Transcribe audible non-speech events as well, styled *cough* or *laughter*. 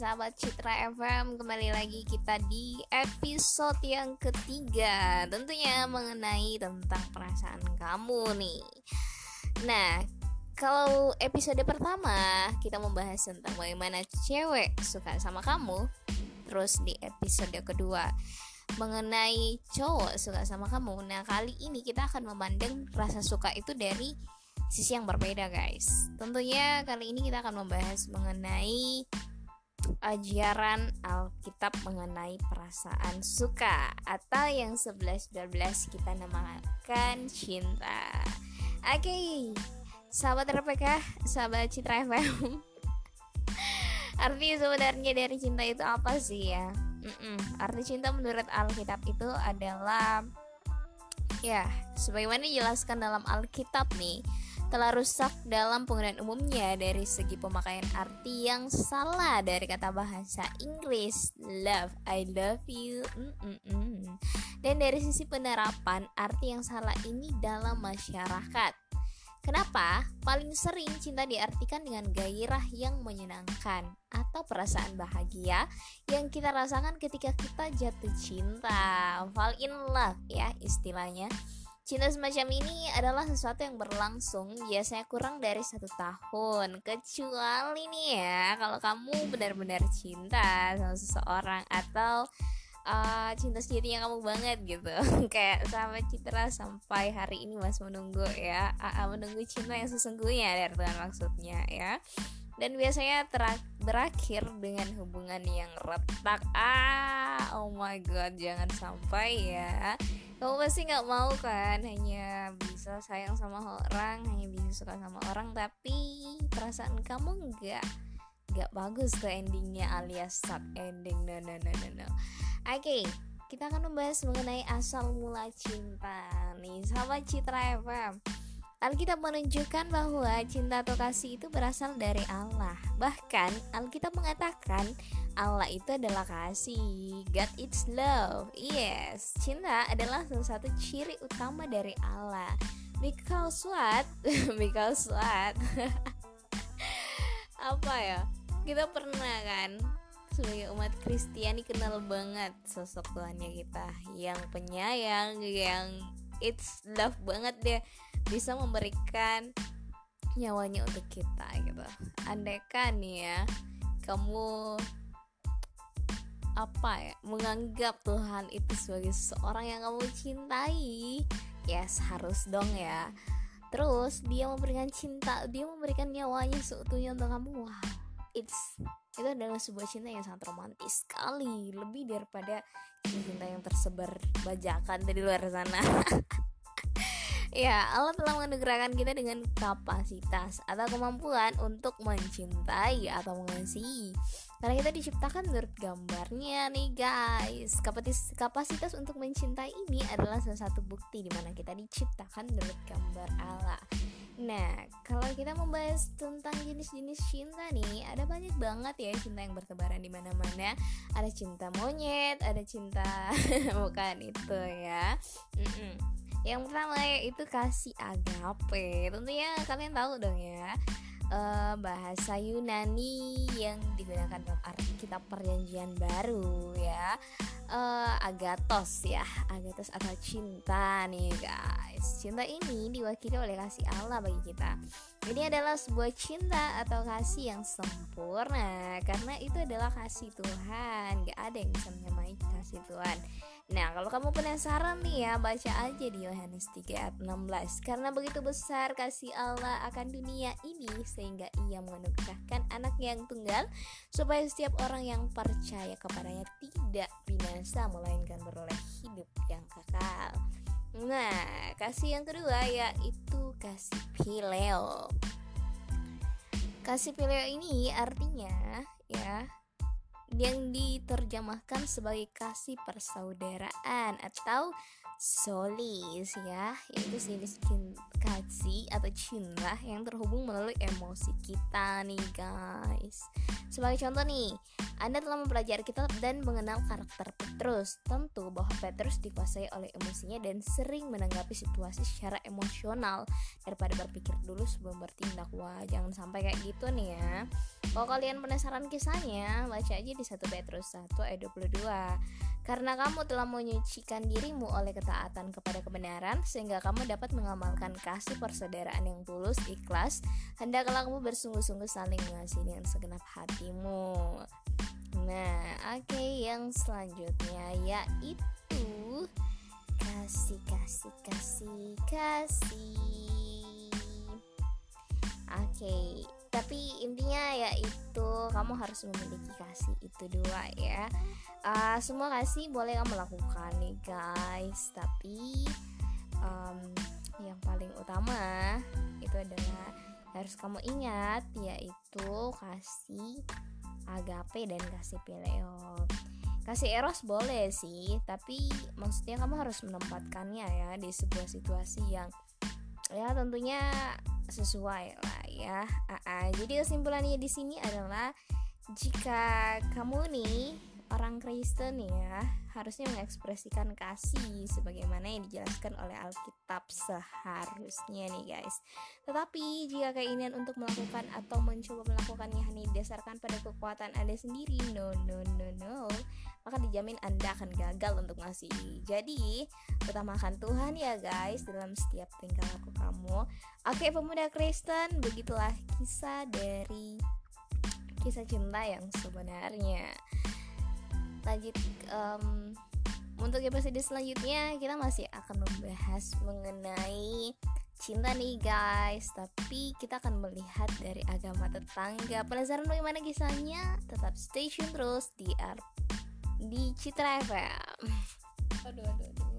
sahabat Citra FM Kembali lagi kita di episode yang ketiga Tentunya mengenai tentang perasaan kamu nih. Nah kalau episode pertama kita membahas tentang bagaimana cewek suka sama kamu. Terus di episode kedua mengenai cowok suka sama kamu. Nah kali ini kita akan memandang rasa suka itu dari sisi yang berbeda guys. Tentunya kali ini kita akan membahas mengenai ajaran Alkitab mengenai perasaan suka Atau yang 11-12 kita namakan cinta Oke, okay. sahabat RPK, sahabat Citra FM *laughs* Arti sebenarnya dari cinta itu apa sih ya? Mm-mm. Arti cinta menurut Alkitab itu adalah Ya, sebagaimana dijelaskan dalam Alkitab nih telah rusak dalam penggunaan umumnya dari segi pemakaian arti yang salah dari kata bahasa Inggris love, I love you, Mm-mm. dan dari sisi penerapan arti yang salah ini dalam masyarakat. Kenapa? Paling sering cinta diartikan dengan gairah yang menyenangkan atau perasaan bahagia yang kita rasakan ketika kita jatuh cinta, fall in love ya istilahnya. Cinta semacam ini adalah sesuatu yang berlangsung biasanya kurang dari satu tahun. Kecuali nih ya kalau kamu benar-benar cinta sama seseorang Atau uh, cinta sejatinya kamu banget gitu. *laughs* Kayak sama Citra sampai hari ini masih menunggu ya. Uh, Menunggu cinta yang sesungguhnya dari Tuhan maksudnya ya. Dan biasanya berakhir dengan hubungan yang retak. Ah oh my god jangan sampai ya kamu pasti nggak mau kan hanya bisa sayang sama orang hanya bisa suka sama orang tapi perasaan kamu nggak nggak bagus ke endingnya alias sad ending no no no no no. Oke okay, kita akan membahas mengenai asal mula cinta nih sama Citra FM Alkitab menunjukkan bahwa cinta atau kasih itu berasal dari Allah. Bahkan Alkitab mengatakan Allah itu adalah kasih. God is love. Yes, cinta adalah salah satu ciri utama dari Allah. Because what? *laughs* Because what? *laughs* Apa ya? Kita pernah kan sebagai umat Kristiani kenal banget sosok Tuhannya kita yang penyayang, yang it's love banget deh bisa memberikan nyawanya untuk kita gitu. Andaikan nih ya kamu apa ya menganggap Tuhan itu sebagai seorang yang kamu cintai yes harus dong ya. Terus dia memberikan cinta dia memberikan nyawanya seutuhnya untuk kamu wow it's itu adalah sebuah cinta yang sangat romantis sekali lebih daripada cinta yang tersebar bajakan dari luar sana *laughs* Ya, Allah telah menganugerahkan kita dengan kapasitas atau kemampuan untuk mencintai atau mengasihi. Karena kita diciptakan menurut gambarnya nih guys. Kapasitas, kapasitas untuk mencintai ini adalah salah satu bukti di mana kita diciptakan menurut gambar Allah. Nah, kalau kita membahas tentang jenis-jenis cinta nih, ada banyak banget ya cinta yang bertebaran di mana-mana. Ada cinta monyet, ada cinta *laughs* bukan itu ya. -mm yang pertama yaitu kasih agape. Tentunya kalian tahu dong ya uh, bahasa Yunani yang digunakan dalam arti kitab perjanjian baru ya. Uh, agatos ya agatos atau cinta nih guys. Cinta ini diwakili oleh kasih Allah bagi kita ini adalah sebuah cinta atau kasih yang sempurna karena itu adalah kasih Tuhan gak ada yang bisa menyamai kasih Tuhan Nah, kalau kamu penasaran nih ya, baca aja di Yohanes 3 ayat 16. Karena begitu besar kasih Allah akan dunia ini sehingga ia menganugerahkan anak yang tunggal supaya setiap orang yang percaya kepadanya tidak binasa melainkan beroleh hidup yang kekal. Nah, kasih yang kedua yaitu kasih pileo. Kasih pileo ini artinya ya yang diterjemahkan sebagai kasih persaudaraan atau solis ya. Yaitu jenis kasih atau cinta yang terhubung melalui emosi kita nih guys. Sebagai contoh nih anda telah mempelajari kitab dan mengenal karakter Petrus. Tentu bahwa Petrus dikuasai oleh emosinya dan sering menanggapi situasi secara emosional. Daripada berpikir dulu sebelum bertindak. Wah jangan sampai kayak gitu nih ya Kalau kalian penasaran kisahnya, baca aja di 1 Petrus 1 ayat 22. Karena kamu telah menyucikan dirimu oleh ketaatan kepada kebenaran, sehingga kamu dapat mengamalkan kasih persaudaraan yang tulus, ikhlas. Hendaklah kamu bersungguh-sungguh saling mengasihi dengan segenap hatimu. Nah, oke, okay, yang selanjutnya yaitu kasih, kasih, kasih, kasih. Oke. Okay tapi intinya yaitu kamu harus memiliki kasih itu dua ya. Uh, semua kasih boleh kamu lakukan nih guys. Tapi um, yang paling utama itu adalah harus kamu ingat yaitu kasih agape dan kasih pileo. Kasih eros boleh sih tapi maksudnya kamu harus menempatkannya ya di sebuah situasi yang ya tentunya sesuai lah ya. Uh, jadi kesimpulannya di sini adalah jika kamu nih orang Kristen ya harusnya mengekspresikan kasih sebagaimana yang dijelaskan oleh Alkitab seharusnya nih guys. Tetapi jika keinginan untuk melakukan atau mencoba melakukannya hanya didasarkan pada kekuatan Anda sendiri, no no no no, maka dijamin Anda akan gagal untuk ngasih. Jadi, utamakan Tuhan ya guys dalam setiap tingkah laku kamu. Oke, pemuda Kristen, begitulah kisah dari kisah cinta yang sebenarnya lanjut um, untuk episode selanjutnya kita masih akan membahas mengenai cinta nih guys. Tapi kita akan melihat dari agama tetangga. Penasaran bagaimana kisahnya? Tetap stay tune terus di R di Citra FM aduh aduh aduh